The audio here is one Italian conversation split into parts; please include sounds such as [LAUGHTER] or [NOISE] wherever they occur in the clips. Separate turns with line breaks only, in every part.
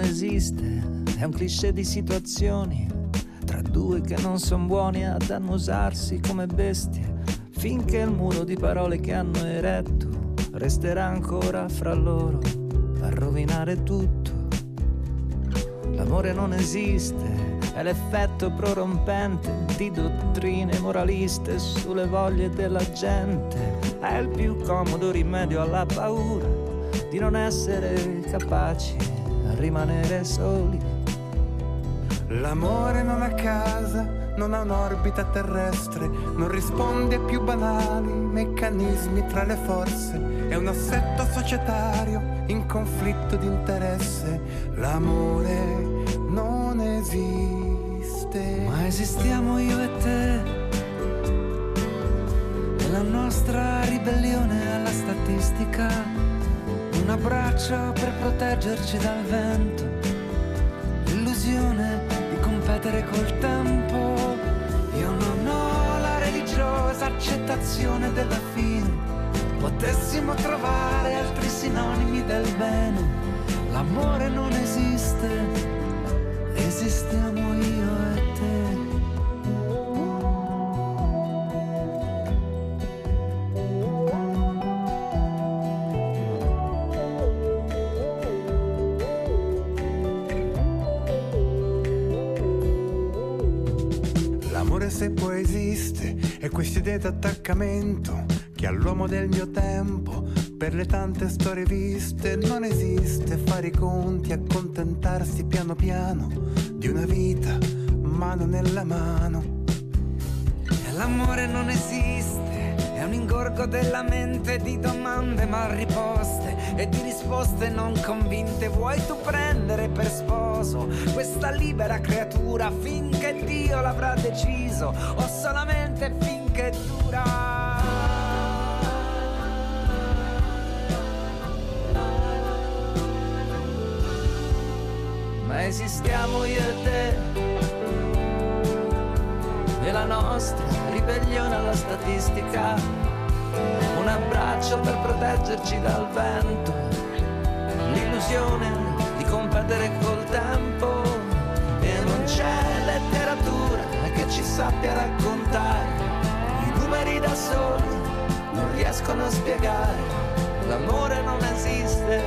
Non esiste, è un cliché di situazioni tra due che non sono buoni ad annusarsi come bestie, finché il muro di parole che hanno eretto resterà ancora fra loro a rovinare tutto. L'amore non esiste, è l'effetto prorompente di dottrine moraliste sulle voglie della gente, è il più comodo rimedio alla paura di non essere capaci rimanere soli.
L'amore non ha casa, non ha un'orbita terrestre, non risponde a più banali meccanismi tra le forze, è un assetto societario in conflitto di interesse. L'amore non esiste.
Ma esistiamo io e te. La nostra ribellione alla statistica. Un abbraccio per proteggerci dal vento. L'illusione ripetere col tempo. Io non ho la religiosa accettazione della fine. Potessimo trovare altri sinonimi del bene. L'amore non esiste, esistiamo
quest'idea d'attaccamento che all'uomo del mio tempo, per le tante storie viste, non esiste fare i conti, accontentarsi piano piano di una vita, mano nella mano.
E l'amore non esiste, è un ingorgo della mente di domande mal riposte e di risposte non convinte. Vuoi tu prendere per sposo questa libera creatura finché Dio l'avrà deciso o solamente finché dura. Ma esistiamo io e te e la nostra ribellione alla statistica, un abbraccio per proteggerci dal vento, l'illusione di competere col ci sappia raccontare. Numeri da soli non riescono a spiegare, l'amore non esiste,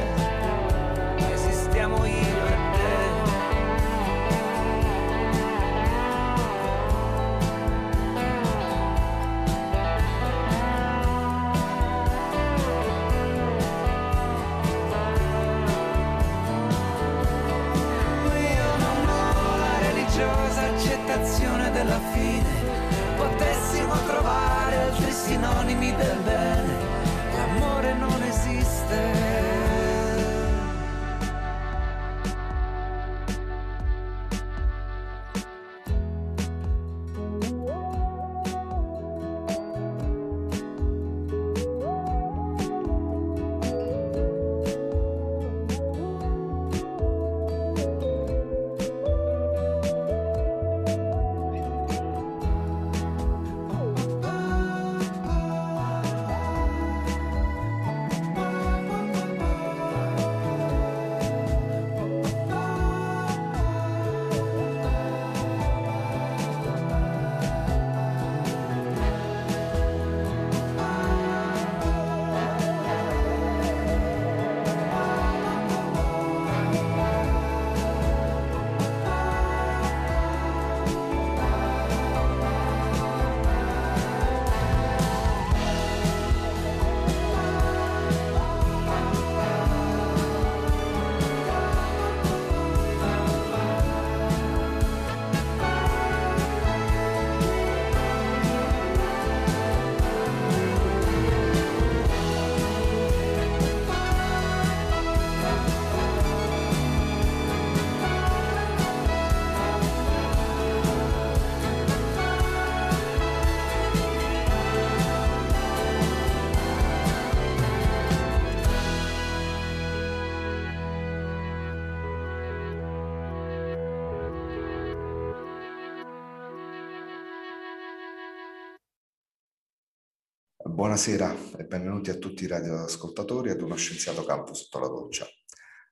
Buonasera e benvenuti a tutti i radioascoltatori ad uno scienziato campo sotto la doccia.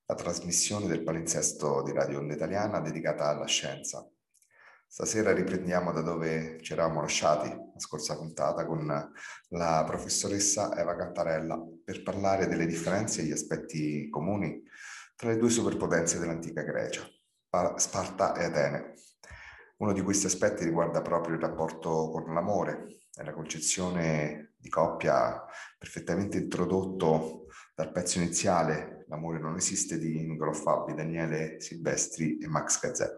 la trasmissione del palinsesto di Radio Onda Italiana dedicata alla scienza. Stasera riprendiamo da dove ci eravamo lasciati la scorsa puntata con la professoressa Eva Cantarella per parlare delle differenze e gli aspetti comuni tra le due superpotenze dell'antica Grecia, Sparta e Atene. Uno di questi aspetti riguarda proprio il rapporto con l'amore e la concezione di coppia perfettamente introdotto dal pezzo iniziale L'amore non esiste di Nicolò Fabi, Daniele Silvestri e Max Gazzè.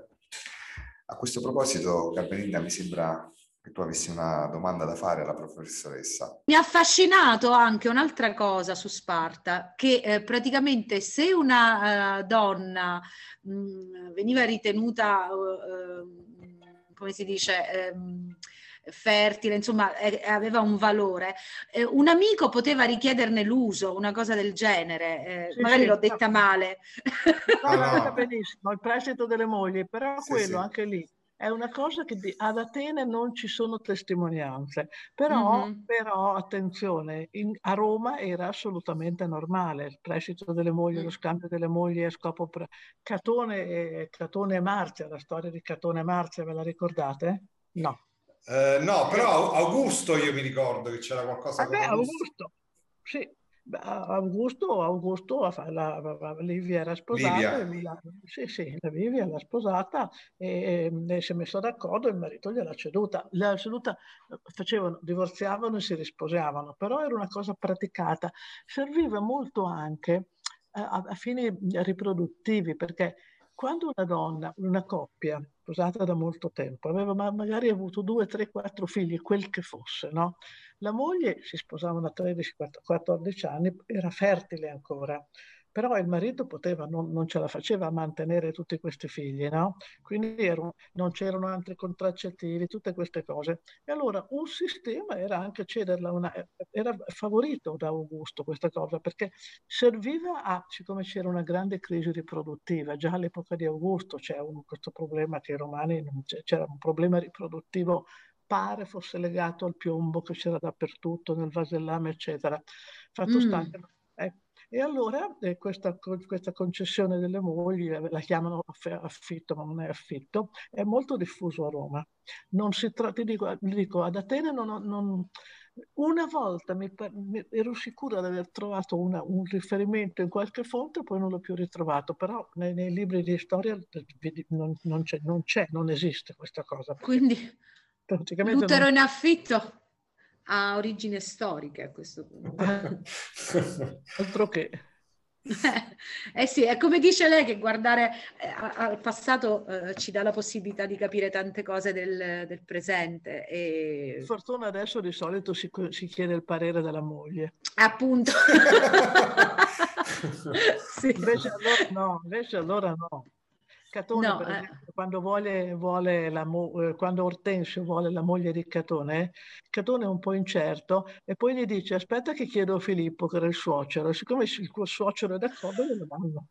A questo proposito, Carmelinda, mi sembra che tu avessi una domanda da fare alla professoressa.
Mi ha affascinato anche un'altra cosa su Sparta, che eh, praticamente se una uh, donna mh, mm, veniva ritenuta, uh, come si dice, um, fertile, insomma eh, aveva un valore. Eh, un amico poteva richiederne l'uso, una cosa del genere, eh, sì, magari sì, l'ho detta no. male.
No, no, no. benissimo, il prestito delle mogli, però sì, quello anche lì è una cosa che di, ad Atene non ci sono testimonianze, però, mm-hmm. però attenzione, in, a Roma era assolutamente normale il prestito delle mogli, mm. lo scambio delle mogli a scopo... Pre- Catone, e, Catone e Marzia, la storia di Catone e Marzia, ve la ricordate? No.
Eh, no, però Augusto io mi ricordo che c'era qualcosa...
Vabbè, Augusto, sì. Augusto, Augusto la, la, Livia era sposata, Livia. sì, sì, la Livia l'ha sposata e, e, si è messa d'accordo il marito gliel'ha ceduta. L'ha ceduta, facevano, divorziavano e si risposavano, però era una cosa praticata. Serviva molto anche a, a fini riproduttivi perché quando una donna, una coppia sposata da molto tempo, aveva magari avuto due, tre, quattro figli, quel che fosse, no? La moglie si sposava a 13-14 anni, era fertile ancora, però il marito poteva, non, non, ce la faceva a mantenere tutti questi figli, no? Quindi erano, non c'erano altri contraccettivi, tutte queste cose. E allora un sistema era anche cederla una, era favorito da Augusto questa cosa, perché serviva a, siccome c'era una grande crisi riproduttiva, già all'epoca di Augusto c'è un, questo problema che i romani, c'era un problema riproduttivo pare fosse legato al piombo che c'era dappertutto, nel vasellame, eccetera. Fatto mm. sta che e allora eh, questa, questa, concessione delle mogli, eh, la chiamano affitto, ma non è affitto, è molto diffuso a Roma. Non si tratta, ti dico, dico ad Atene non, non, una volta mi, mi, ero sicura di aver trovato una, un riferimento in qualche fonte, poi non l'ho più ritrovato, però nei, nei libri di storia non, non, c'è, non, c'è, non esiste questa cosa.
Quindi l'utero in affitto ha origine storica a questo punto. [LAUGHS]
Altro che. [LAUGHS]
Eh sì, è come dice lei che guardare eh, al passato eh, ci dà la possibilità di capire tante cose del, del presente. E...
Fortuna adesso di solito si, si, chiede il parere della moglie.
Appunto. [LAUGHS]
sì. invece, allora, no, invece allora no. Catone, no, per eh. esempio, eh. quando, vuole, vuole la mo- quando Ortensio vuole la moglie di Catone, Catone è un po' incerto e poi gli dice aspetta che chiedo a Filippo, che era il suocero, e siccome il suocero è d'accordo, glielo danno.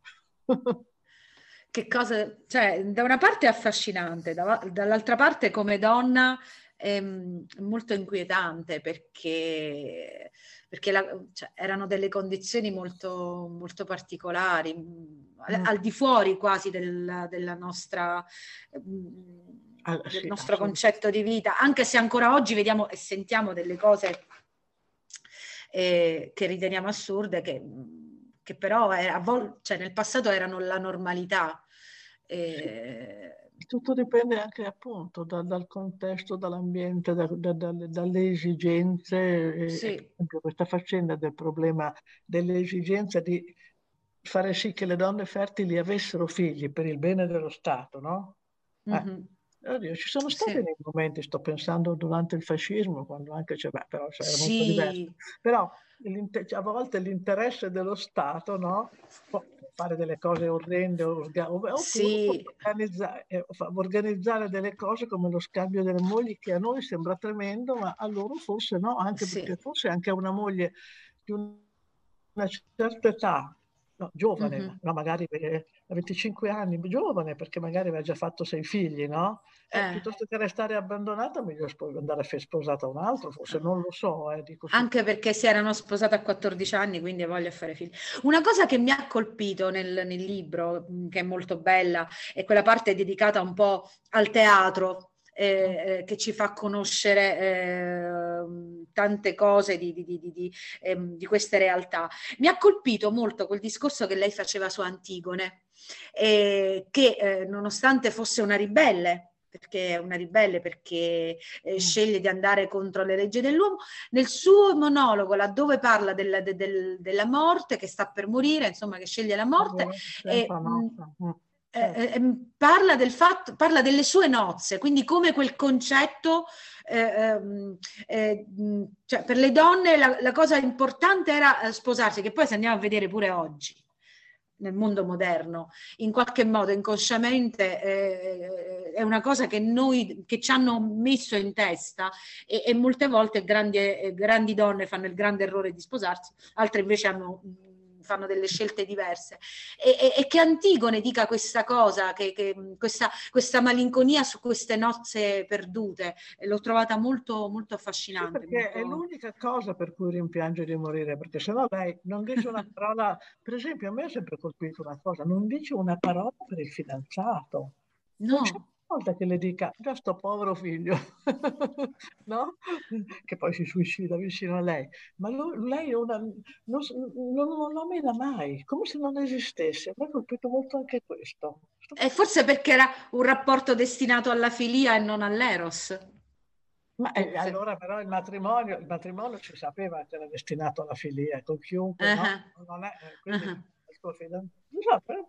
che cosa, cioè, da una parte è affascinante, da, dall'altra parte come donna è molto inquietante perché perché la, cioè, erano delle condizioni molto, molto particolari, mm. al, al, di fuori quasi del, della nostra, ah, del sì, nostro concetto di vita, anche se ancora oggi vediamo e sentiamo delle cose eh, che riteniamo assurde, che, che però era, cioè, nel passato erano la normalità.
Eh, tutto dipende anche appunto da, dal contesto, dall'ambiente, da, da, dalle esigenze. Sì. questa faccenda del problema dell'esigenza di fare sì che le donne fertili avessero figli per il bene dello Stato, no? Mm-hmm. Eh, oddio, ci sono stati sì. dei momenti, sto pensando durante il fascismo, quando anche beh, però c'era sì. molto diverso. Però a volte l'interesse dello Stato, no? Fare delle cose orrende oppure sì. organizzare, eh, organizzare, delle cose come lo scambio delle mogli che a noi sembra tremendo ma a loro forse no anche sì. perché forse anche una moglie di una certa età no, giovane, mm-hmm. no, magari a 25 anni, giovane perché magari aveva già fatto sei figli, no? Eh, eh. Piuttosto che restare abbandonata, meglio andare a sposata un altro, forse non lo so. Eh,
Anche perché si erano sposate a 14 anni, quindi voglio fare figli. Una cosa che mi ha colpito nel, nel libro, che è molto bella, è quella parte dedicata un po' al teatro, eh, eh, che ci fa conoscere eh, tante cose di, di, di, eh, di, queste realtà. Mi ha colpito molto quel discorso che lei faceva su Antigone, eh, che eh, nonostante fosse una ribelle, perché è una ribelle, perché eh, mm. sceglie di andare contro le leggi dell'uomo. Nel suo monologo, laddove parla del, de, del, della morte, che sta per morire, insomma, che sceglie la morte, e, mh, eh, eh, ehm, parla, del fatto, parla delle sue nozze, quindi come quel concetto, eh, ehm, eh, cioè per le donne la, la, cosa importante era eh, sposarsi, che poi se andiamo a vedere pure oggi nel mondo moderno, in qualche modo inconsciamente eh, è una cosa che noi che ci hanno messo in testa e, e molte volte grandi, grandi donne fanno il grande errore di sposarsi, altre invece hanno fanno delle scelte diverse. E, e, e che Antigone dica questa cosa, che, che questa, questa, malinconia su queste nozze perdute, l'ho trovata molto, molto affascinante.
Sì, perché
molto...
è l'unica cosa per cui rimpiange di morire, perché se no lei non dice una [LAUGHS] parola, per esempio a me ha sempre colpito una cosa, non dice una parola per il fidanzato. No volta che le dica già sto povero figlio, [LAUGHS] no? che poi si suicida vicino a lei, ma lui, lei una, non, non, non lo mena mai, come se non esistesse. Mi ha colpito molto anche questo.
E forse perché era un rapporto destinato alla filia e non all'eros.
Ma eh, allora però il matrimonio, il matrimonio si sapeva che era destinato alla filia con chiunque, uh-huh. no? Non è, eh, quindi uh-huh. il suo fidanzato. Non so, però,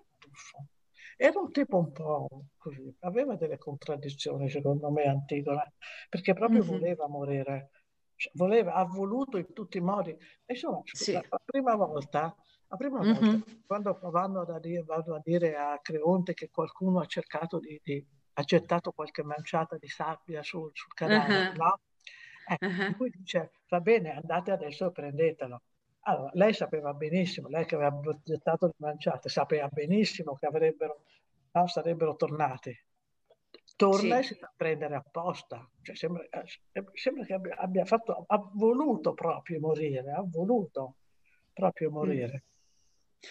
era un tipo un po' così, aveva delle contraddizioni secondo me Antigone, perché proprio mm-hmm. voleva morire, cioè, voleva, ha voluto in tutti i modi. Insomma, sì. la, prima volta, la prima mm-hmm. volta quando vanno a, dire, vanno a dire a Creonte che qualcuno ha cercato di, di ha gettato qualche manciata di sabbia sul, sul canale, uh-huh. no? Eh, uh-huh. Lui dice, va bene, andate adesso e prendetelo. Allora, lei sapeva benissimo, lei che aveva gettato le manciate, sapeva benissimo che avrebbero, no, sarebbero tornati. Torna sì. e si fa prendere apposta. Cioè, sembra, eh, sembra, che abbia, abbia, fatto, ha voluto proprio morire, ha voluto proprio mm. morire.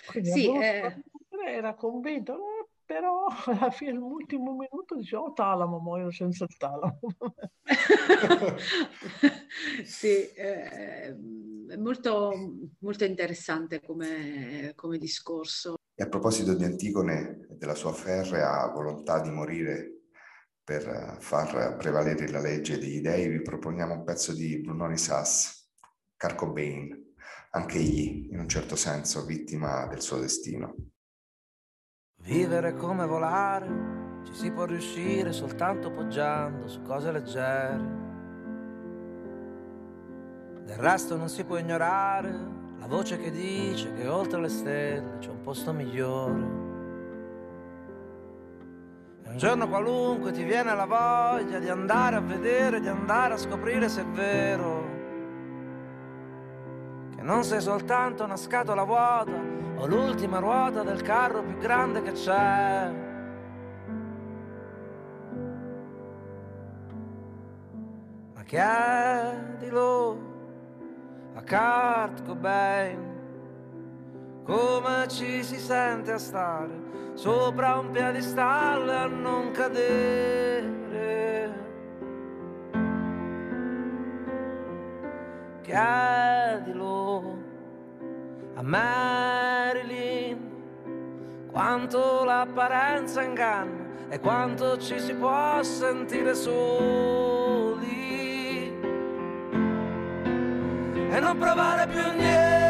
Quindi sì, eh... era convinto, eh, però [LAUGHS] alla fine, all'ultimo minuto, dice, oh talamo, muoio senza il talamo. [LAUGHS]
sì, eh, è molto, molto interessante come, come discorso.
E a proposito di Antigone e della sua ferrea volontà di morire per far prevalere la legge degli dei, vi proponiamo un pezzo di Brunoni Sass, Carcobain, anche egli, in un certo senso, vittima del suo destino.
Vivere come volare, ci si può riuscire soltanto poggiando su cose leggere del resto non si può ignorare la voce che dice che oltre le stelle c'è un posto migliore. E un giorno qualunque ti viene la voglia di andare a vedere, di andare a scoprire se è vero. Che non sei soltanto una scatola vuota o l'ultima ruota del carro più grande che c'è. Ma che è di loro? a Kurt Cobain. Come ci si sente a stare sopra un piedistallo e a non cadere. Chiedilo a Marilyn quanto l'apparenza inganna e quanto ci si può sentire soli. e non provare più niente,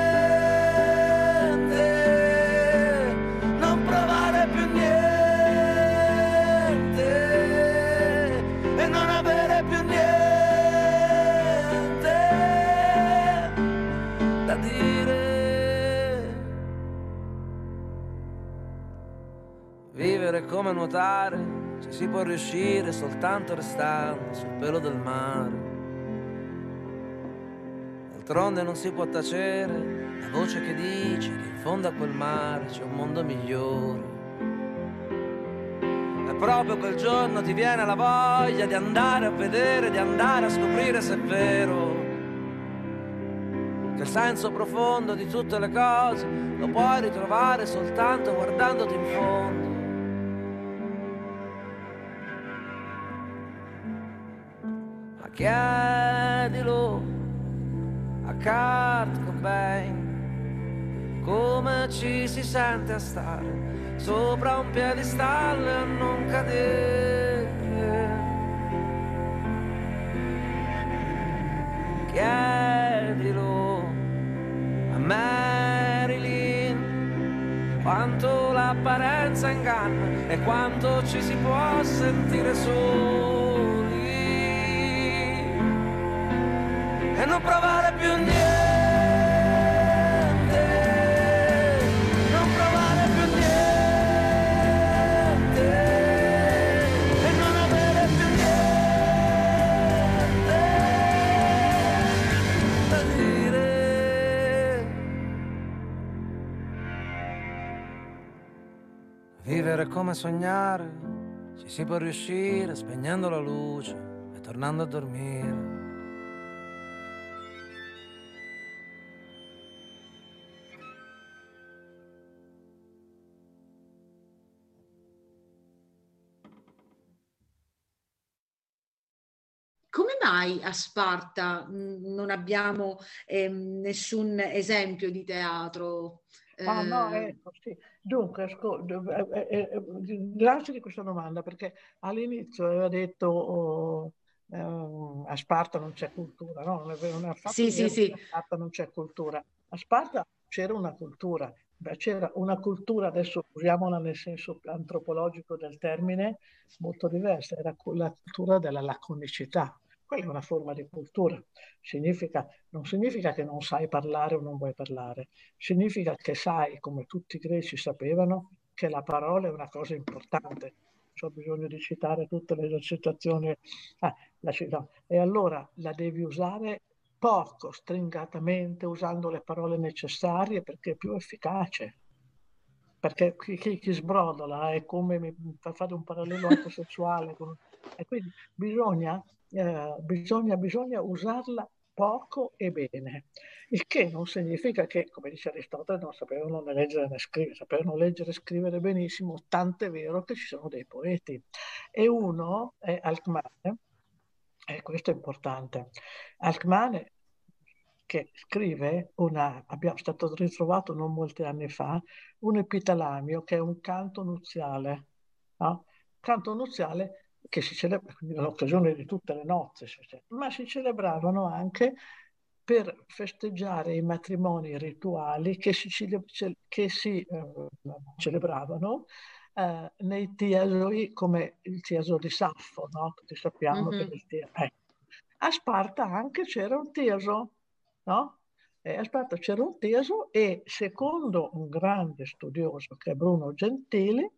Vivere come nuotare, ci si può riuscire soltanto restando sul pelo del mare D'altronde non si può tacere, la voce che dice che in fondo a quel mare c'è un mondo migliore. E proprio quel giorno ti viene la voglia di andare a vedere, di andare a scoprire se è vero. Che il senso profondo di tutte le cose lo puoi ritrovare soltanto guardandoti in fondo. Chiedilo a Kurt Cobain come ci si sente a stare sopra un piedistallo e a non cadere. Chiedilo a Marilyn quanto l'apparenza inganna e quanto ci si può sentire soli e non provare più niente. Vivere come sognare, ci si può riuscire spegnendo la luce e tornando a dormire.
Mai a Sparta non abbiamo eh, nessun esempio di teatro?
Ah, no, ecco, sì. Dunque, ascolta, eh, eh, eh, grazie di questa domanda perché all'inizio aveva detto oh, eh, a Sparta non c'è cultura, no? Non è vero, non è
sì, sì, sì.
A Sparta non c'è cultura. A Sparta c'era una cultura, c'era una cultura, adesso usiamola nel senso antropologico del termine, molto diversa, era la cultura della laconicità, quella è una forma di cultura. Significa, non significa che non sai parlare o non vuoi parlare, significa che sai, come tutti i greci sapevano, che la parola è una cosa importante. Ho bisogno di citare tutte le citazioni. Ah, no. E allora la devi usare poco, stringatamente, usando le parole necessarie perché è più efficace. Perché chi, chi, chi sbrodola è come mi fa fare un parallelo anche sessuale. Con, e quindi bisogna eh, bisogna, bisogna usarla poco e bene, il che non significa che, come dice Aristotele, non sapevano né leggere né scrivere, sapevano leggere e scrivere benissimo, tant'è vero che ci sono dei poeti. E uno è Alcmane, e questo è importante. Alcmane che scrive una, abbiamo stato ritrovato non molti anni fa, un epitalamio che è un canto nuziale. No? Canto nuziale che si celebra nell'occasione di tutte le nozze, ma si celebravano anche per festeggiare i matrimoni rituali che si, che si eh, celebravano eh, nei tiasoi come il tiaso di Saffo, no? Tutti sappiamo mm-hmm. che il tiaso... Eh. A Sparta anche c'era un tiaso, no? E a Sparta c'era un tiaso e secondo un grande studioso che è Bruno Gentili,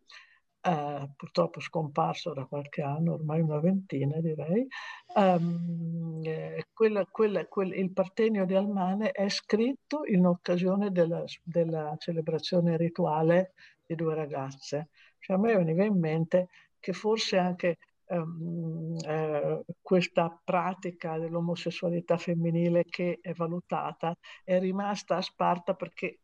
eh, purtroppo scomparso da qualche anno, ormai una ventina direi, um, eh, quella, quella, quel, il Partenio di Almane è scritto in occasione della, della celebrazione rituale di due ragazze. Cioè, a me veniva in mente che forse anche Um, eh, questa pratica dell'omosessualità femminile che è valutata è rimasta a Sparta perché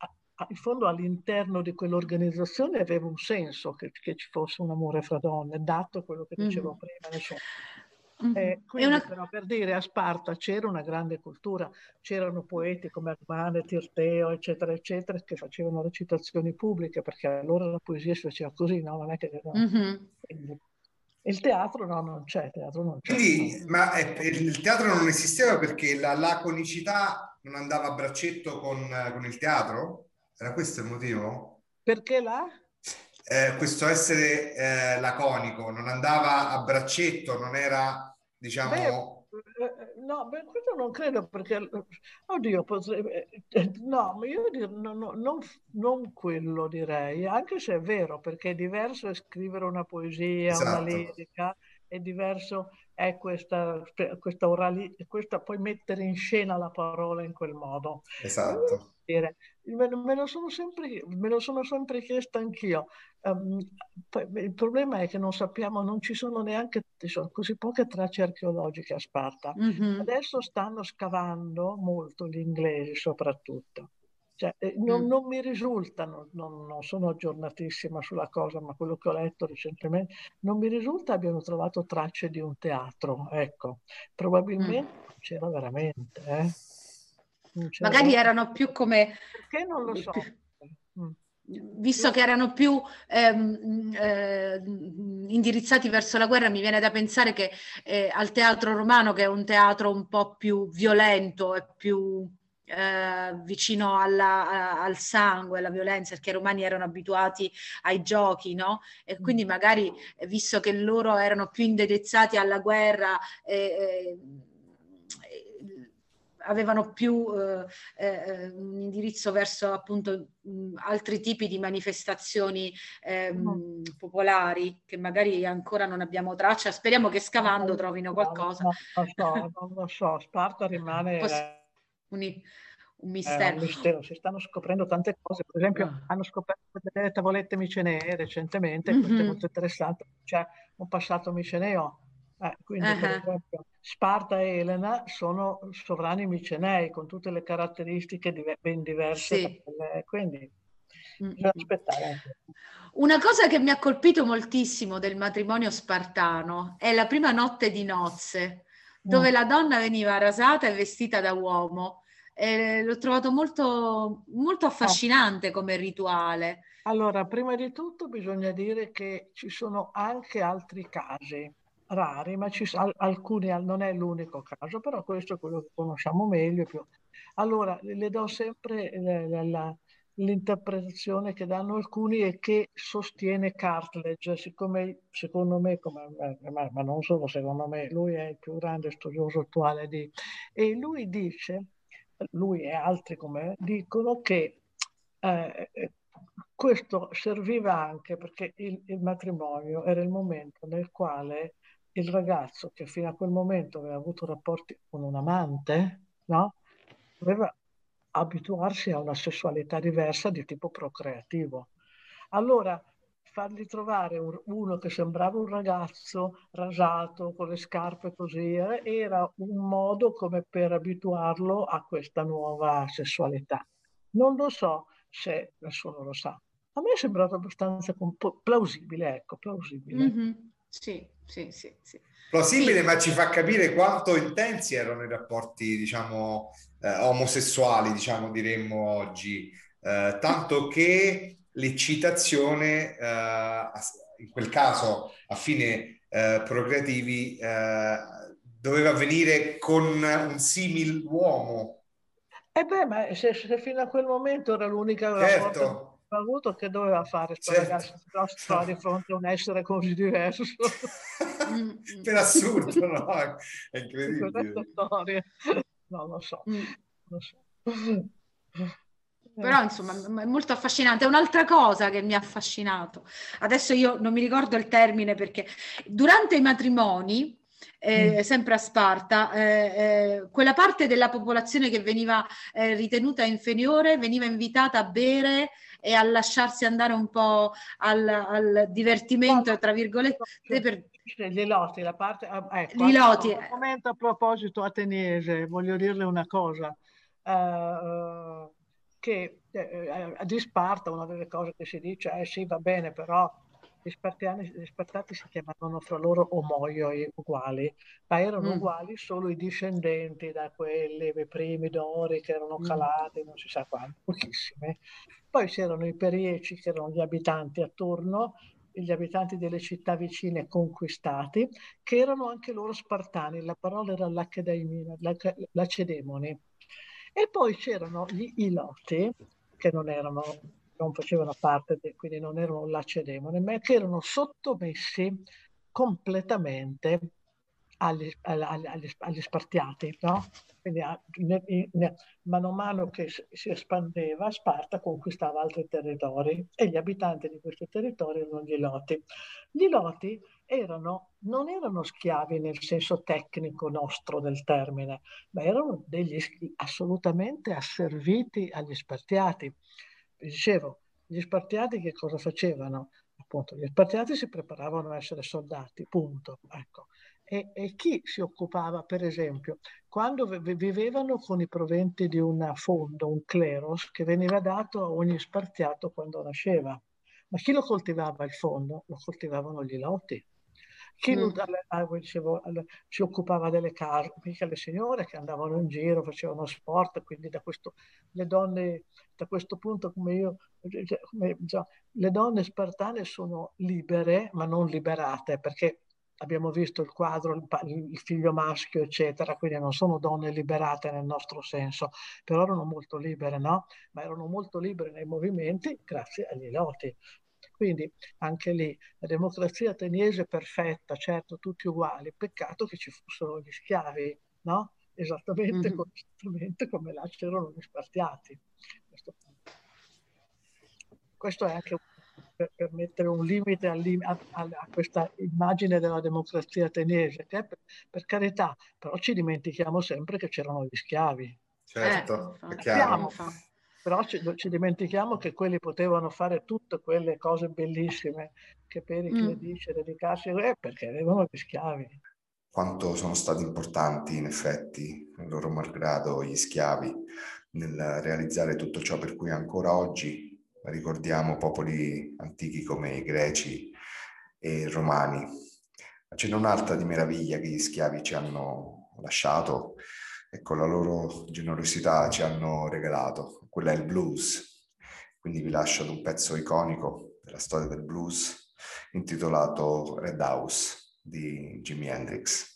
in fondo all'interno di quell'organizzazione aveva un senso che, che, ci fosse un amore fra donne, dato quello che dicevo mm. prima. Mm-hmm. Eh, quindi una... però per dire a Sparta c'era una grande cultura, c'erano poeti come Armane, Tirteo, eccetera, eccetera, che facevano recitazioni pubbliche, perché allora la poesia si faceva così, no? Non è che... Mm-hmm. Quindi, il teatro no, non c'è, teatro non c'è.
Quindi, ma è, il teatro non esisteva perché la laconicità non andava a braccetto con, con il teatro? Era questo il motivo?
Perché là?
Eh, questo essere eh, laconico non andava a braccetto, non era, diciamo... Beh,
eh, no, beh, questo non credo perché, oddio, potrebbe, eh, no, ma io dir, no, no, non, non, quello direi, anche se è vero, perché è diverso scrivere una poesia, esatto. una lirica, è diverso è questa, questa oralità, questa, poi mettere in scena la parola in quel modo.
Esatto
dire? Me, me, lo sono sempre, me lo sono sempre chiesto anch'io. Um, il problema è che non sappiamo, non ci sono neanche ci sono così poche tracce archeologiche a Sparta. Mm-hmm. Adesso stanno scavando molto gli inglesi soprattutto. Cioè, eh, non, mm. non, mi risultano, non, non, sono aggiornatissima sulla cosa, ma quello che ho letto recentemente, non mi risulta abbiano trovato tracce di un teatro. Ecco, probabilmente mm. c'era veramente. Eh?
Magari erano più come...
Perché non lo so.
Mm. Visto che erano più ehm, eh, indirizzati verso la guerra, mi viene da pensare che eh, al teatro romano, che è un teatro un po' più violento e più eh, vicino alla, a, al sangue, alla violenza, perché i romani erano abituati ai giochi, no? E mm. quindi magari, eh, visto che loro erano più indirizzati alla guerra, eh, avevano più eh, eh, un indirizzo verso appunto mh, altri tipi di manifestazioni eh, mm. popolari che magari ancora non abbiamo traccia. Speriamo che scavando trovino qualcosa.
Non lo so, non lo so. Sparta rimane... Poss-
un, un mistero.
un mistero. Si stanno scoprendo tante cose. Per esempio, ah. hanno scoperto delle tavolette micenee recentemente, mm-hmm. questo è molto interessante. C'è un passato miceneo. Eh, quindi, uh-huh. per esempio, Sparta e Elena sono sovrani micenei con tutte le caratteristiche div- ben diverse. Sì. Quindi, bisogna aspettare.
Una cosa che mi ha colpito moltissimo del matrimonio spartano è la prima notte di nozze, dove mm. la donna veniva rasata e vestita da uomo eh, l'ho trovato molto, molto affascinante oh. come rituale.
Allora, prima di tutto bisogna dire che ci sono anche altri casi rari, ma ci, alcuni non è l'unico caso, però questo è quello che conosciamo meglio. Più. Allora, le do sempre la, la, l'interpretazione che danno alcuni e che sostiene Cartledge, siccome secondo me, come, ma, ma, non solo secondo me, lui è il più grande studioso attuale di... E lui dice lui e altri come me, dicono che eh, questo serviva anche perché il, il, matrimonio era il momento nel quale il ragazzo che fino a quel momento aveva avuto rapporti con un amante, no? doveva abituarsi a una sessualità diversa di tipo procreativo. Allora, fargli trovare un, uno che sembrava un ragazzo rasato con le scarpe così, eh, era un modo come per abituarlo a questa nuova sessualità. Non lo so se nessuno lo sa. A me è sembrato abbastanza plausibile, ecco, plausibile.
Mm-hmm. Sì, sì, sì, sì.
Plausibile, sì. ma ci fa capire quanto intensi erano i rapporti, diciamo, eh, omosessuali, diciamo, diremmo oggi. Eh, tanto che l'eccitazione, eh, in quel caso a fine eh, procreativi, eh, doveva avvenire con un simil uomo.
E eh beh, ma se, se, fino a quel momento era l'unica certo. Avuto che doveva fare certo. certo. di fronte a un essere così diverso. [LAUGHS]
per assurdo, no? È incredibile.
Storia. No, lo so. Mm. Lo so.
Però insomma è molto affascinante. Un'altra cosa che mi ha affascinato, adesso io non mi ricordo il termine perché durante i matrimoni, eh, mm. sempre a Sparta, eh, eh, quella parte della popolazione che veniva eh, ritenuta inferiore veniva invitata a bere e a lasciarsi andare un po' al, al divertimento, tra virgolette. Per...
Gli loti, la parte... Ah, ecco,
Gli loti.
Un momento a proposito ateniese, voglio dirle una cosa. Uh, che eh, di Sparta una delle cose che si dice è sì va bene però gli spartani, gli spartati si chiamavano fra loro omoioi uguali, ma erano mm. uguali solo i discendenti da quelli, i primi dori che erano mm. calati, non si sa quanti, pochissime. Poi c'erano i perieci che erano gli abitanti attorno, gli abitanti delle città vicine conquistati, che erano anche loro spartani, la parola era l'achedaimina, lacedemoni. E poi c'erano gli iloti, che non, erano, non facevano parte, de, quindi non erano lacedemoni, ma che erano sottomessi completamente agli, agli, agli spartiati, no? Quindi ne, ne, mano a mano che si espandeva, Sparta conquistava altri territori e gli abitanti di questi territori erano gli Loti. Gli Loti erano, non erano schiavi nel senso tecnico nostro del termine, ma erano degli assolutamente asserviti agli Spartiati. Dicevo, gli Spartiati che cosa facevano? Appunto, gli Spartiati si preparavano a essere soldati, punto. Ecco e, e, chi si occupava, per esempio, quando vivevano con i proventi di un fondo, un cleros, che veniva dato a ogni spartiato quando nasceva. Ma chi lo coltivava il fondo? Lo coltivavano gli lotti. Chi mm. Ah, dicevo, si occupava delle case, mica le signore che andavano in giro, facevano sport, quindi da questo, le donne, da questo punto come io, cioè, come, già, le donne spartane sono libere, ma non liberate, perché abbiamo visto il quadro, il, il, figlio maschio, eccetera, quindi non sono donne liberate nel nostro senso, però erano molto libere, no? Ma erano molto libere nei movimenti grazie agli loti. Quindi anche lì la democrazia ateniese perfetta, certo, tutti uguali, peccato che ci fossero gli schiavi, no? Esattamente, mm-hmm. esattamente come là c'erano gli spartiati. Questo, questo è anche un per, per mettere un limite a, a, a, questa immagine della democrazia ateniese, che per, per, carità, però ci dimentichiamo sempre che c'erano gli schiavi.
Certo, eh, è chiaro.
Però ci, ci, dimentichiamo che quelli potevano fare tutte quelle cose bellissime che Pericle mm. dice, dedicarsi eh, perché avevano gli schiavi
quanto sono stati importanti in effetti, loro malgrado, gli schiavi nel realizzare tutto ciò per cui ancora oggi ricordiamo popoli antichi come i greci e i romani. N'è un'altra di meraviglia che gli schiavi ci hanno lasciato e con la loro generosità ci hanno regalato, quella è il blues. Quindi vi lascio ad un pezzo iconico della storia del blues intitolato Red House di Jimi Hendrix.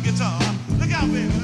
guitar. Look out, baby.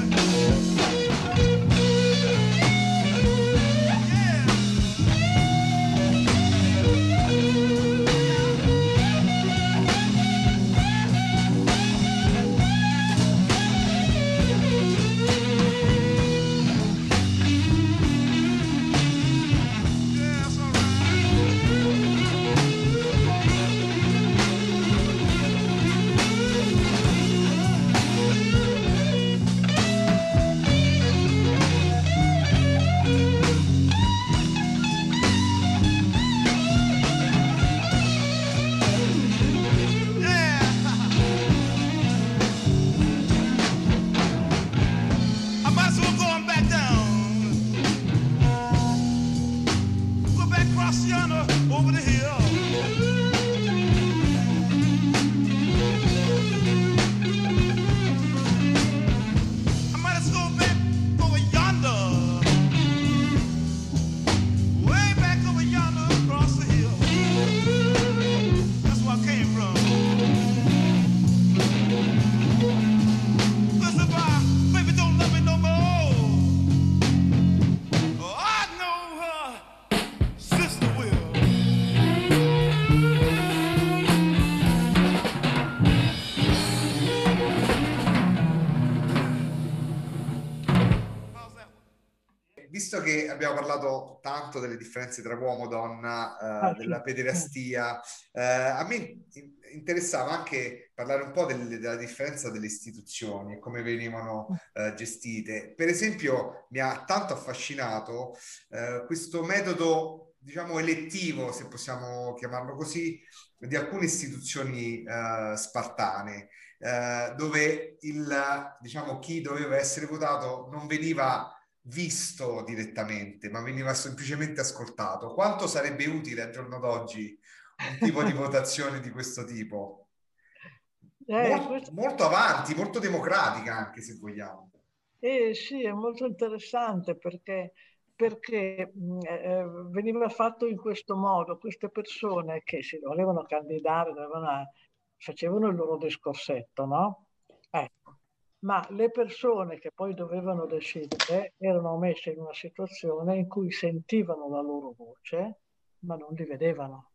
Tanto delle differenze tra uomo e donna, eh, ah, della pederastia, eh, a me interessava anche parlare un po' del, della differenza delle istituzioni e come venivano eh, gestite. Per esempio, mi ha tanto affascinato eh, questo metodo, diciamo, elettivo, se possiamo chiamarlo così, di alcune istituzioni eh, spartane, eh, dove il, diciamo, chi doveva essere votato non veniva visto direttamente, ma veniva semplicemente ascoltato. Quanto sarebbe utile al giorno d'oggi un tipo di [LAUGHS] votazione di questo tipo? Eh, Mol, questo... Molto avanti, molto democratica anche se vogliamo.
Eh sì, è molto interessante perché, perché eh, eh, veniva fatto in questo modo, queste persone che si volevano candidare, dovevano, facevano il loro discorsetto, no? Ecco, ma le persone che poi dovevano decidere erano messe in una situazione in cui sentivano la loro voce, ma non li vedevano.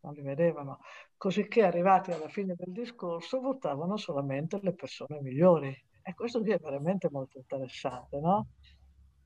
Non li vedevano. Così che arrivati alla fine del discorso votavano solamente le persone migliori. E questo qui è veramente molto interessante, no?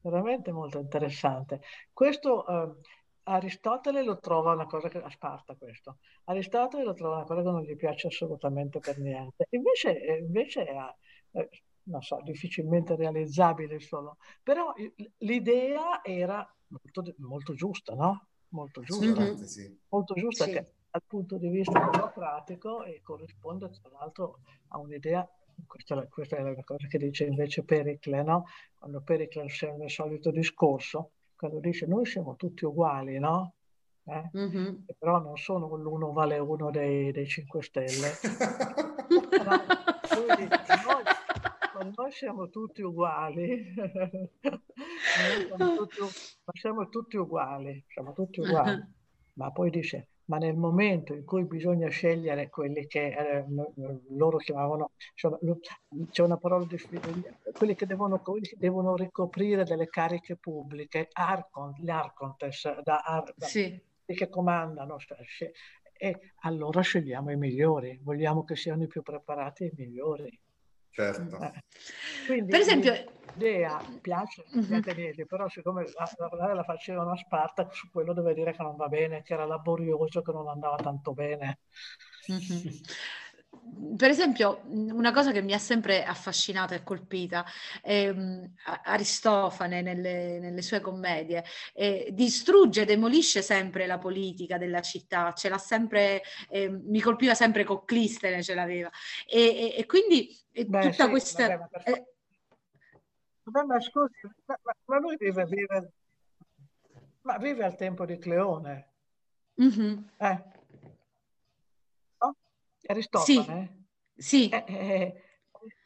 Veramente molto interessante. Questo eh, Aristotele lo trova una cosa che a Sparta questo. Aristotele lo trova una cosa che non gli piace assolutamente per niente. Invece, invece è, eh, non so, difficilmente realizzabile solo, però l'idea era molto, molto giusta, no? Molto giusta, mm-hmm. sì. molto giusta sì. che dal punto di vista democratico e corrisponde tra l'altro a un'idea questa, questa, è una cosa che dice invece Pericle, no? quando Pericle è nel solito discorso, quando dice noi siamo tutti uguali, no? Eh? Mm-hmm. Però non sono l'uno vale uno dei, dei 5 Stelle. [LAUGHS] Noi, [LAUGHS] noi siamo tutti uguali, siamo tutti, ma siamo tutti uguali, siamo tutti uguali. [LAUGHS] Ma poi dice, ma nel momento in cui bisogna scegliere quelli che eh, loro chiamavano, insomma, c'è una parola di quelli che devono, quelli che devono ricoprire delle cariche pubbliche, Arcon, gli Arcontes, da, ar, da, sì. che comandano, e allora scegliamo i migliori, vogliamo che siano i più preparati e i migliori.
Certo. Eh.
Quindi, per esempio, l'idea piace uh-huh. ateniesi, però siccome la, la, la facevano a Sparta, su quello deve dire che non va bene, che era laborioso, che non andava tanto bene.
Uh-huh. Per esempio, una cosa che mi ha sempre affascinata e colpita, eh, Aristofane nelle, nelle, sue commedie, eh, distrugge, demolisce sempre la politica della città, ce l'ha sempre, eh, mi colpiva sempre Cocclistene, ce l'aveva. E, e, e quindi Beh, tutta sì, questa... Vabbè, ma,
eh, vabbè, ma scusi, ma, ma, lui vive, vive, ma vive al tempo di Cleone. Mm-hmm. Eh. Aristofane?
Sì. sì.
Eh, eh,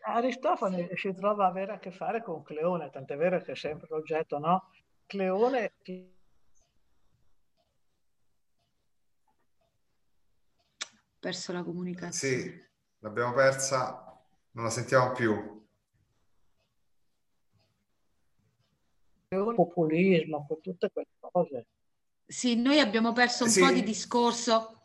Aristofane si trova a avere a che fare con Cleone, tant'è vero che è sempre l'oggetto, no? Cleone...
Perso la comunicazione.
Sì, l'abbiamo persa, non la sentiamo più.
Populismo, con tutte quelle cose.
Sì, noi abbiamo perso un sì. po' di discorso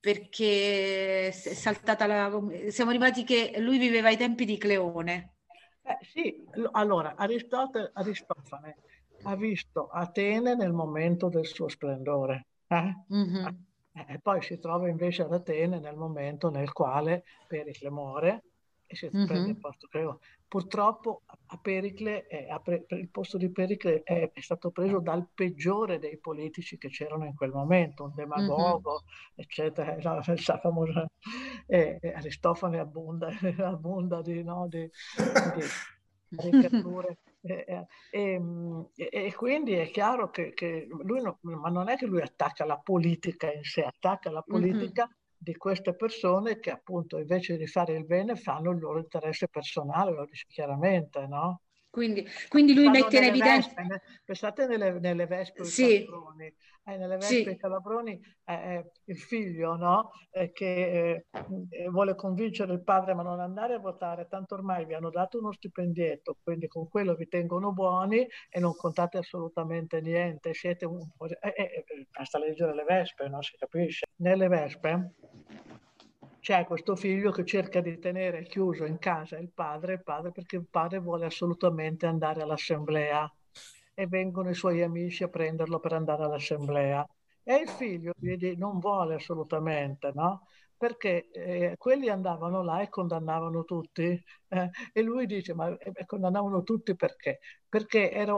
perché è saltata la... siamo arrivati che lui viveva ai tempi di Cleone.
Eh, sì, allora Aristotele, Aristofane ha visto Atene nel momento del suo splendore. Eh? Mm-hmm. E poi si trova invece ad Atene nel momento nel quale Pericle muore e si mm-hmm. prende il posto Cleone. Purtroppo Pericle, eh, pre- il posto di Pericle è, è, stato preso dal peggiore dei politici che c'erano in quel momento, un demagogo, mm-hmm. eccetera. La, la famosa, eh, Aristofane abbonda, [LAUGHS] abbonda di, no, di, di caricature. [LAUGHS] E, e, e, quindi è chiaro che, che lui, no, ma non è che lui attacca la politica in sé, attacca la politica mm-hmm di queste persone che appunto invece di fare il bene fanno il loro interesse personale, lo dice chiaramente, no?
Quindi, quindi lui mette in evidenza...
Vespe, pensate nelle, nelle vespe sì. calabroni, eh, nelle vespe sì. calabroni eh, il figlio no? eh, che eh, vuole convincere il padre ma non andare a votare, tanto ormai vi hanno dato uno stipendietto, quindi con quello vi tengono buoni e non contate assolutamente niente, siete un. Eh, eh, basta leggere le vespe, no? si capisce. Nelle vespe c'è questo figlio che cerca di tenere chiuso in casa il padre, il padre perché il padre vuole assolutamente andare all'assemblea. e vengono i suoi amici a prenderlo per andare all'assemblea. E il figlio vedi, non vuole assolutamente, no? Perché eh, quelli andavano là e condannavano tutti. Eh, e lui dice, ma eh, condannavano tutti perché? Perché era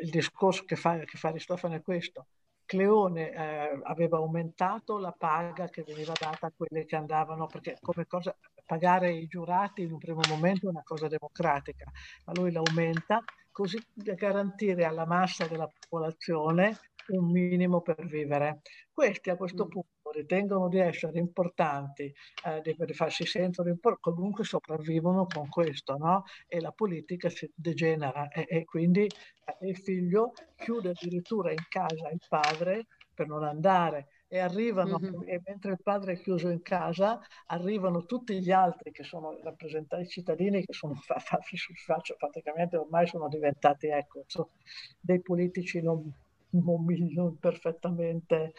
il discorso che fa, che fa Aristofane è questo. Cleone eh, aveva aumentato la paga che veniva data a quelli che andavano, perché come cosa pagare i giurati in un primo momento è una cosa democratica, ma lui l'aumenta così da garantire alla massa della popolazione un minimo per vivere. Questi a questo mm. punto ritengono di essere importanti, eh, di, di farsi importanti, comunque sopravvivono con questo, no? E la politica si degenera e, e quindi eh, il figlio chiude addirittura in casa il padre per non andare e arrivano, mm-hmm. e mentre il padre è chiuso in casa, arrivano tutti gli altri che sono rappresentanti cittadini che sono fa, fa, fa, praticamente ormai sono diventati ecco, dei politici non, non, non perfettamente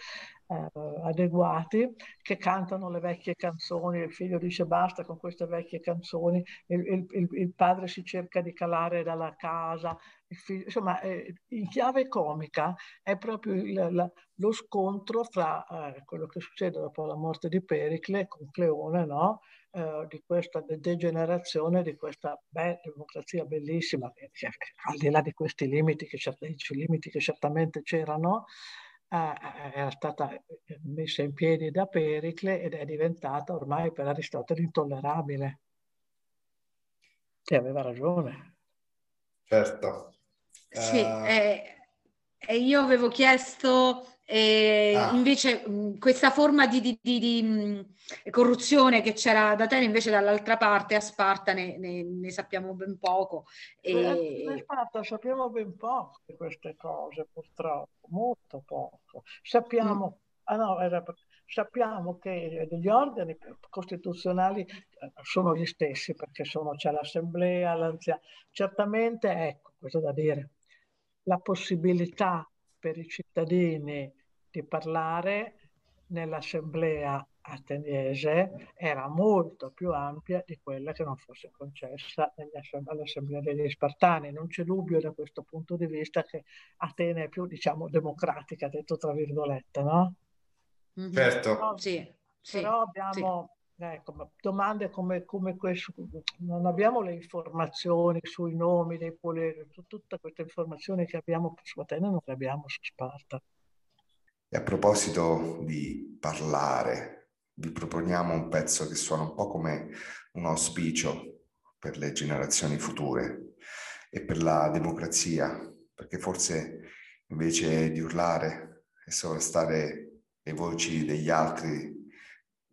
eh, adeguati, che cantano le vecchie canzoni, il figlio dice basta con queste vecchie canzoni, il, il, il padre si cerca di calare dalla casa, figlio, insomma eh, in chiave comica è proprio il, la, lo scontro fra eh, quello che succede dopo la morte di Pericle con Cleone, no? Eh, di questa degenerazione, di questa beh, democrazia bellissima, al di là di questi limiti che, limiti che certamente c'erano, era stata eh, messa in piedi da Pericle ed è diventata ormai per Aristotele intollerabile. E aveva ragione.
Certo.
Sì, uh... eh, e io avevo chiesto ah. invece mh, questa forma di, di, di, di mh, corruzione che c'era da te invece dall'altra parte a Sparta ne, ne, ne sappiamo ben poco.
E... A Sparta sappiamo ben poco di queste cose purtroppo, molto poco. Sappiamo, mm. ah no, era, sappiamo che gli ordini costituzionali eh, sono gli stessi perché sono, c'è l'assemblea, l'anziano. Certamente, ecco, questo da dire, la possibilità per i cittadini di parlare nell'assemblea ateniese era molto più ampia di quella che non fosse concessa all'assemblea degli Spartani. Non c'è dubbio da questo punto di vista che Atene è più, diciamo, democratica, detto tra virgolette, no?
Mm-hmm. Certo.
Però, sì, sì,
però abbiamo sì. Ecco, domande come, come questo, non abbiamo le informazioni sui nomi dei poleri, tutte queste informazioni che abbiamo su Atene non le abbiamo su Sparta.
E a proposito di parlare, vi proponiamo un pezzo che suona un po' come un auspicio per le generazioni future e per la democrazia, perché forse invece di urlare e sovrastare le voci degli altri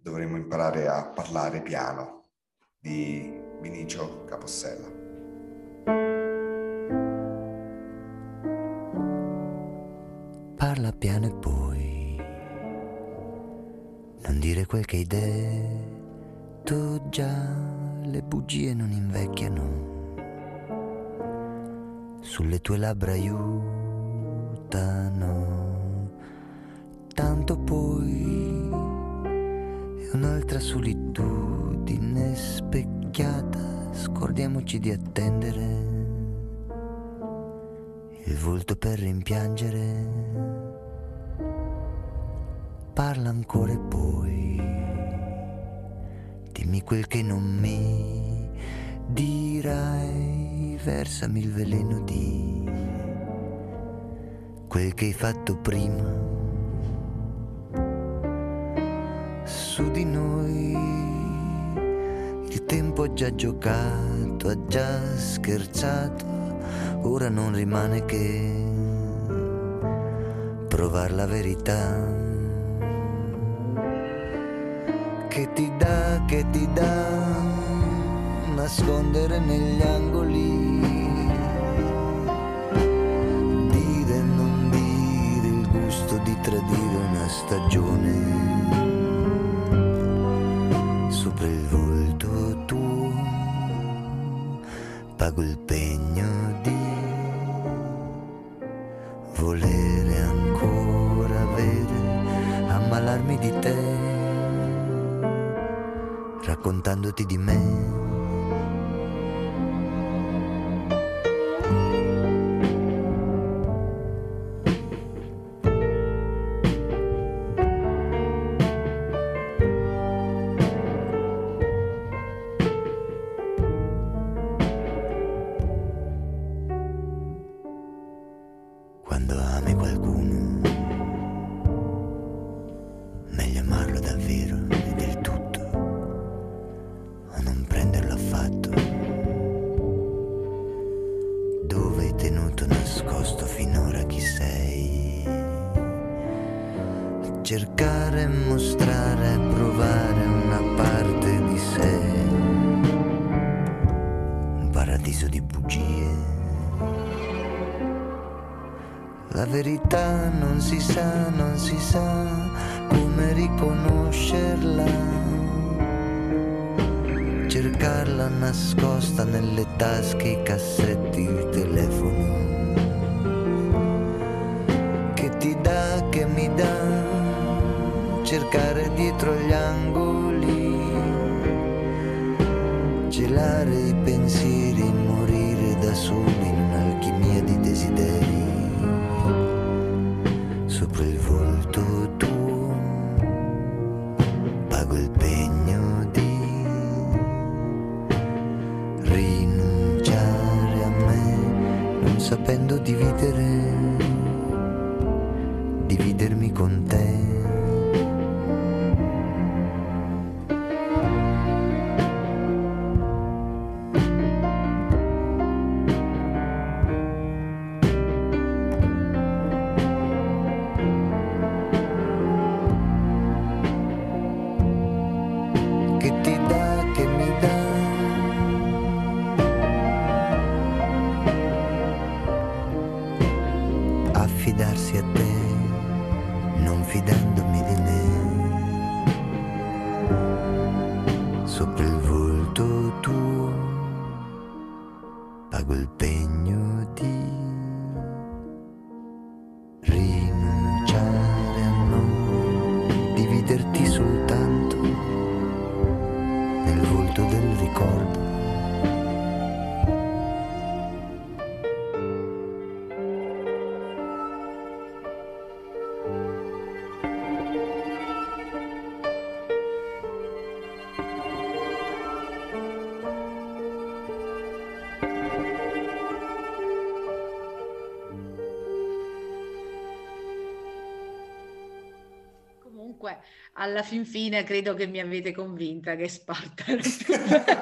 dovremmo imparare a parlare piano di Vinicio Capossella.
Parla piano e poi non dire quel che hai detto già, le bugie non invecchiano. Sulle tue labbra aiutano, tanto poi è un'altra solitudine specchiata, scordiamoci di attendere il volto per rimpiangere. Parla ancora e poi dimmi quel che non mi dirai, versami il veleno di quel che hai fatto prima su di noi. Il tempo ha già giocato, ha già scherzato, ora non rimane che provare la verità che ti dà, che ti dà, nascondere negli angoli. Di tradire una stagione. Sopra il volto tuo pago il pegno di volere ancora avere, ammalarmi di te raccontandoti di me. Verità non si sa, non si sa come riconoscerla cercarla nascosta nelle tasche, i cassetti, il telefono. Fidandomi di me. Sopra
alla fin fine credo che mi avete convinta che Sparta era più [LAUGHS] bella.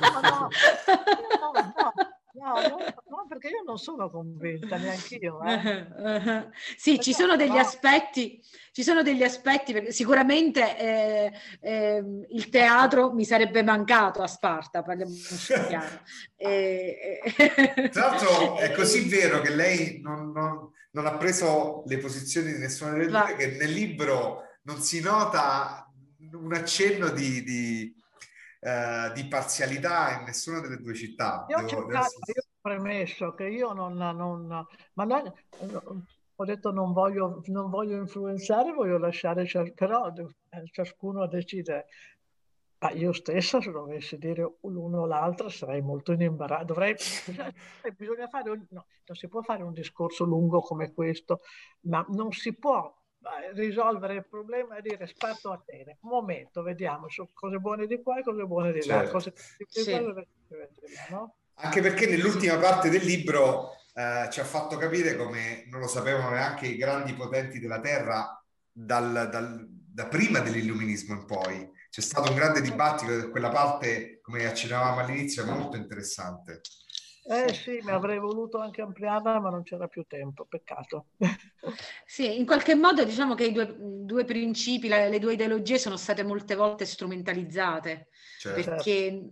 No, no, no, no, no, no, no, perché io non sono convinta neanche io. Eh. [LAUGHS]
Sì, ci sono degli
No.
aspetti, ci sono degli aspetti, perché sicuramente eh, ehm, il teatro mi sarebbe mancato a Sparta, parliamoci [LAUGHS] chiaro. Eh, eh,
Tra l'altro è così vero che lei non, non- non ha preso le posizioni di nessuna delle
Va.
due, che nel libro non si nota un accenno di, di, eh, di parzialità in nessuna delle due città.
Io ho
Devo-
cercato, io ho premesso che io non, non ma non- ho detto non voglio, non voglio influenzare, voglio lasciare, però ciascuno decide. Ma io stessa, se dovessi dire l'uno o l'altro, sarei molto in imbarazzo. Dovrei, bisogna fare un- no, non si può fare un discorso lungo come questo, ma non si può risolvere il problema e dire sparto a te. Un momento, vediamo su cose buone di qua e cose buone di là.
Certo.
Cose di
Sì.
là, no?
Anche perché nell'ultima parte del libro eh, ci ha fatto capire come non lo sapevano neanche i grandi potenti della Terra dal- dal- da prima dell'illuminismo in poi. C'è stato un grande dibattito e quella parte, come accennavamo all'inizio, è molto interessante.
Eh sì, mi avrei voluto anche ampliarla, ma non c'era più tempo, peccato. [LAUGHS]
Sì, in qualche modo diciamo che i due, due principi, la- le due ideologie sono state molte volte strumentalizzate
Cioè,
perché,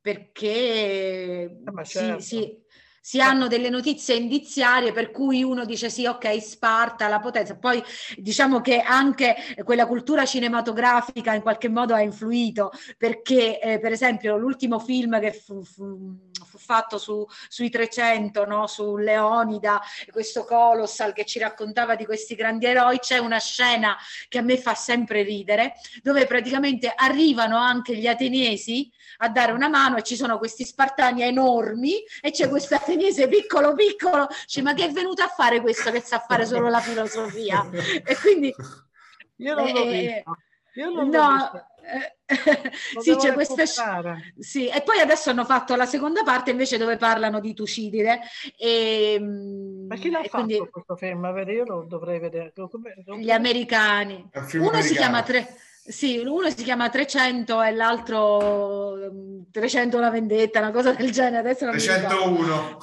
perché
Eh, ma
si,
certo.
si- si hanno delle notizie indiziarie per cui uno dice sì, ok, Sparta, la potenza. Poi diciamo che anche quella cultura cinematografica in qualche modo ha influito perché, eh, per esempio, l'ultimo film che fu- fu fatto su- sui 300, no? su Leonida, questo Colossal che ci raccontava di questi grandi eroi, c'è una scena che a me fa sempre ridere, dove praticamente arrivano anche gli ateniesi a dare una mano e ci sono questi spartani enormi e c'è questo ateniese piccolo piccolo, dice ma che è venuto a fare questo che sa fare solo la filosofia? E quindi
Io non l'ho
Eh,
visto. Io non l'ho
no,
visto. Lo
sì, c'è questa sì, e poi adesso hanno fatto la seconda parte invece dove parlano di Tucidide e,
Ma chi l'ha
e
fatto
quindi
questo film? Vedere, io lo dovrei vedere. Come- come-
gli americani. Uno si
americano.
chiama tre, Sì, uno si chiama 300 e l'altro 300 mm, la vendetta, una cosa del genere. Adesso non
301.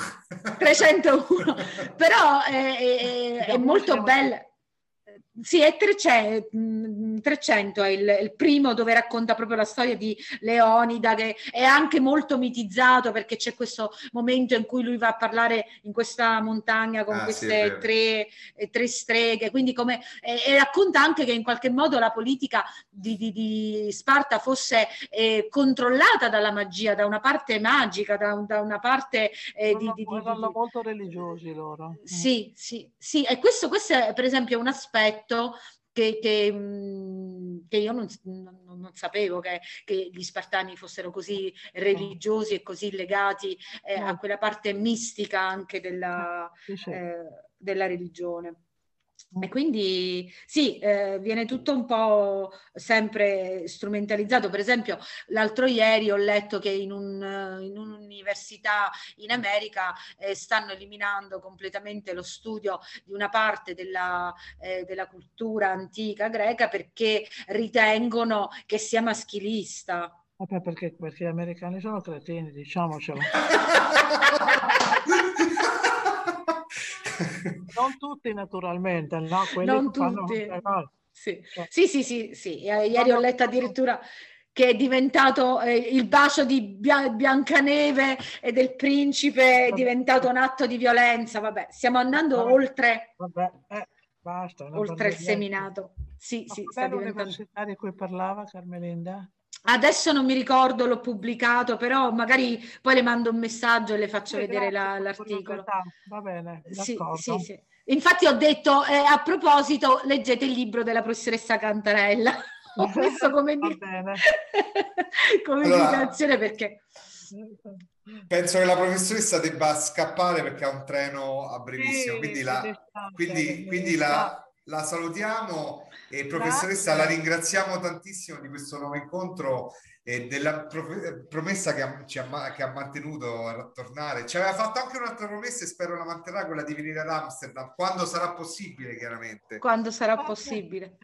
301. Però è, è, è molto bella. Sì, è 300, 300 è il, il, primo dove racconta proprio la storia di Leonida, che è anche molto mitizzato perché c'è questo momento in cui lui va a parlare in questa montagna con ah, queste sì, tre, eh, tre, streghe, quindi come, e, e, racconta anche che in qualche modo la politica di, di, di Sparta fosse eh, controllata dalla magia, da una parte magica, da, da una parte...
Eh, di, di, erano molto religiosi loro.
Sì, sì, sì, e questo, questo è per esempio un aspetto che, che, mm, che io non, non, non sapevo che, che, gli spartani fossero così religiosi e così legati eh, a quella parte mistica anche della, eh, della religione. E quindi sì, eh, viene tutto un po' sempre strumentalizzato. Per esempio, l'altro ieri ho letto che in, un, in un'università in America eh, stanno eliminando completamente lo studio di una parte della, eh, della cultura antica greca perché ritengono che sia maschilista.
Vabbè, perché, perché gli americani sono cretini, diciamocelo. [LAUGHS] non tutti naturalmente, no?
Quelli non tutti. Fanno... Sì. sì. sì, sì, sì, Ieri ho letto addirittura che è diventato eh, il bacio di Bia- Biancaneve e del principe, è diventato un atto di violenza. Vabbè, stiamo andando vabbè, oltre,
vabbè, eh, basta,
oltre il seminato. Sì,
Ma
sì,
sta diventando... di cui parlava Carmelinda?
Adesso non mi ricordo, l'ho pubblicato, però magari poi le mando un messaggio e le faccio sì, vedere la, l'articolo.
Va bene,
sì, sì, sì. Infatti ho detto, eh, a proposito, leggete il libro della professoressa Cantarella. ho [LAUGHS] messo come, di... [LAUGHS] come allora, indicazione perché...
Penso che la professoressa debba scappare perché ha un treno a brevissimo, sì, quindi, la, quindi, quindi la, la salutiamo e professoressa Grazie. la ringraziamo tantissimo di questo nuovo incontro e della pro- promessa che ha, ha, che ha, mantenuto a tornare. Ci aveva fatto anche un'altra promessa e spero la manterrà, quella di venire ad Amsterdam, quando sarà possibile chiaramente.
Quando sarà possibile.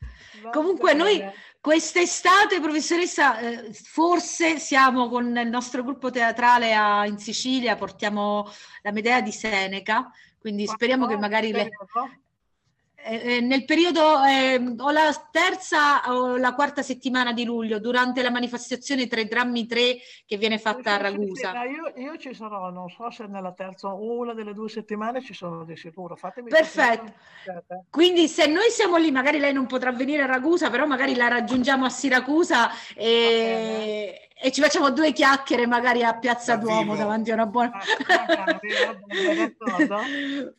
Comunque noi quest'estate, professoressa, eh, forse siamo con il nostro gruppo teatrale a, in Sicilia, portiamo la Medea di Seneca, quindi speriamo che magari le, eh, eh, nel periodo eh, o la terza o la quarta settimana di luglio durante la manifestazione 3 drammi 3 che viene fatta a Ragusa.
Sì, io, io, ci sarò, non so se nella terza o una delle due settimane ci sono di sicuro. Fatemi
Perfetto. Quindi se noi siamo lì, magari lei non potrà venire a Ragusa, però magari la raggiungiamo a Siracusa e, e ci facciamo due chiacchiere magari a Piazza Duomo vivo. davanti a una buona...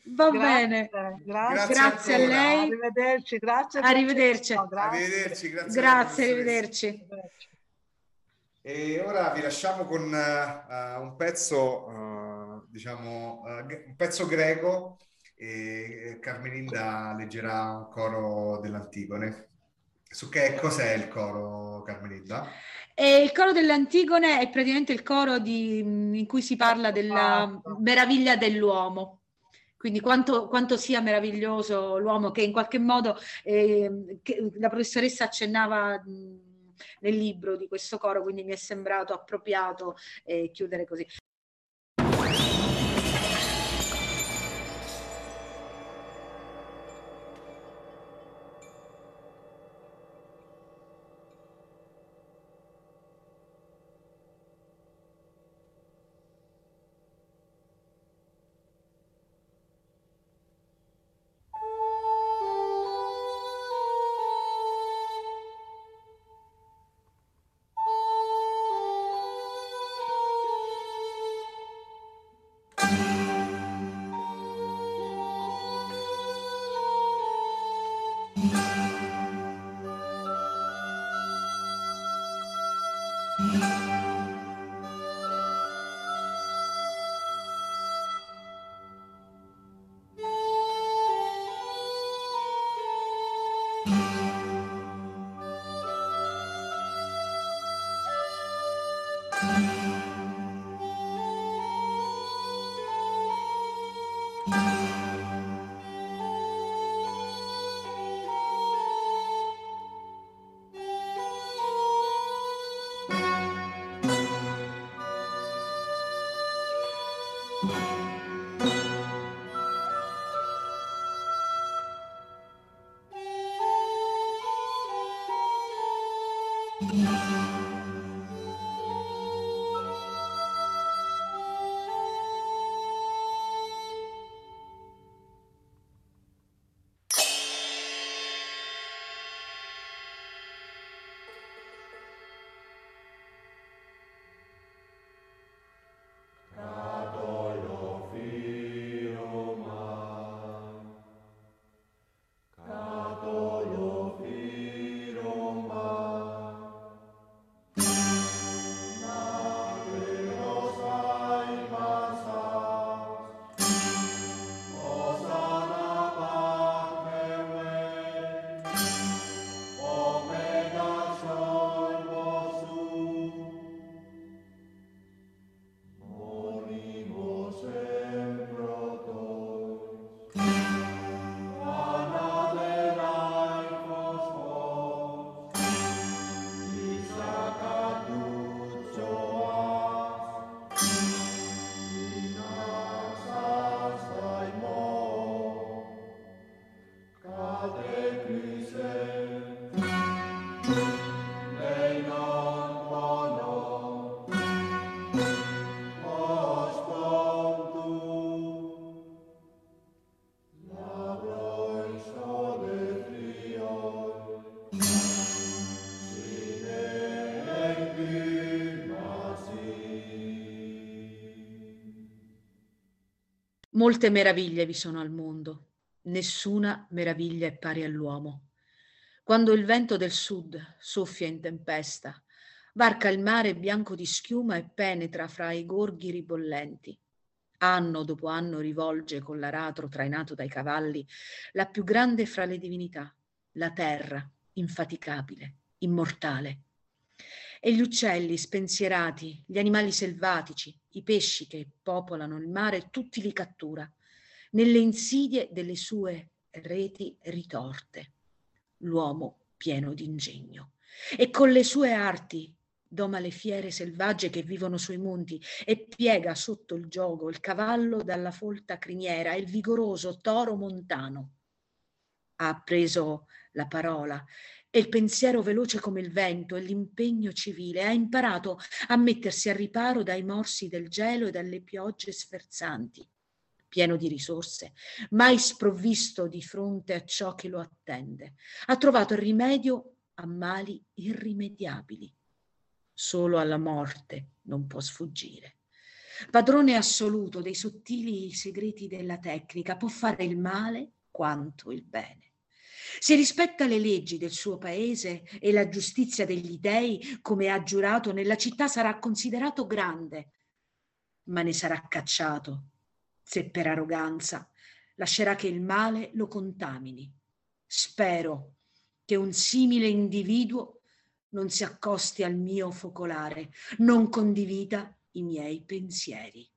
Va bene. Grazie, grazie a lei.
Arrivederci, grazie.
Arrivederci.
No, grazie. Arrivederci, grazie.
Grazie, arrivederci.
E ora vi lasciamo con uh, un pezzo, uh, diciamo, uh, un pezzo greco e Carmelinda leggerà un coro dell'Antigone. Su che cos'è il coro, Carmelinda?
E il coro dell'Antigone è praticamente il coro di, in cui si parla della meraviglia dell'uomo. Quindi quanto, quanto sia meraviglioso l'uomo che in qualche modo eh, la professoressa accennava nel libro di questo coro, quindi mi è sembrato appropriato eh, chiudere così. Yeah. Molte meraviglie vi sono al mondo, nessuna meraviglia è pari all'uomo. Quando il vento del sud soffia in tempesta, varca il mare bianco di schiuma e penetra fra i gorghi ribollenti. Anno dopo anno rivolge con l'aratro trainato dai cavalli la più grande fra le divinità, la terra, infaticabile, immortale. E gli uccelli spensierati, gli animali selvatici, i pesci che popolano il mare, tutti li cattura, nelle insidie delle sue reti ritorte. L'uomo pieno d'ingegno. E con le sue arti doma le fiere selvagge che vivono sui monti e piega sotto il gioco il cavallo dalla folta criniera e il vigoroso toro montano. Ha preso la parola e il pensiero veloce come il vento e l'impegno civile ha imparato a mettersi a riparo dai morsi del gelo e dalle piogge sferzanti pieno di risorse, mai sprovvisto di fronte a ciò che lo attende. Ha trovato il rimedio a mali irrimediabili solo alla morte non può sfuggire. Padrone assoluto dei sottili segreti della tecnica, può fare il male quanto il bene. Se rispetta le leggi del suo paese e la giustizia degli dei, come ha giurato, nella città sarà considerato grande, ma ne sarà cacciato se per arroganza lascerà che il male lo contamini. Spero che un simile individuo non si accosti al mio focolare, non condivida i miei pensieri.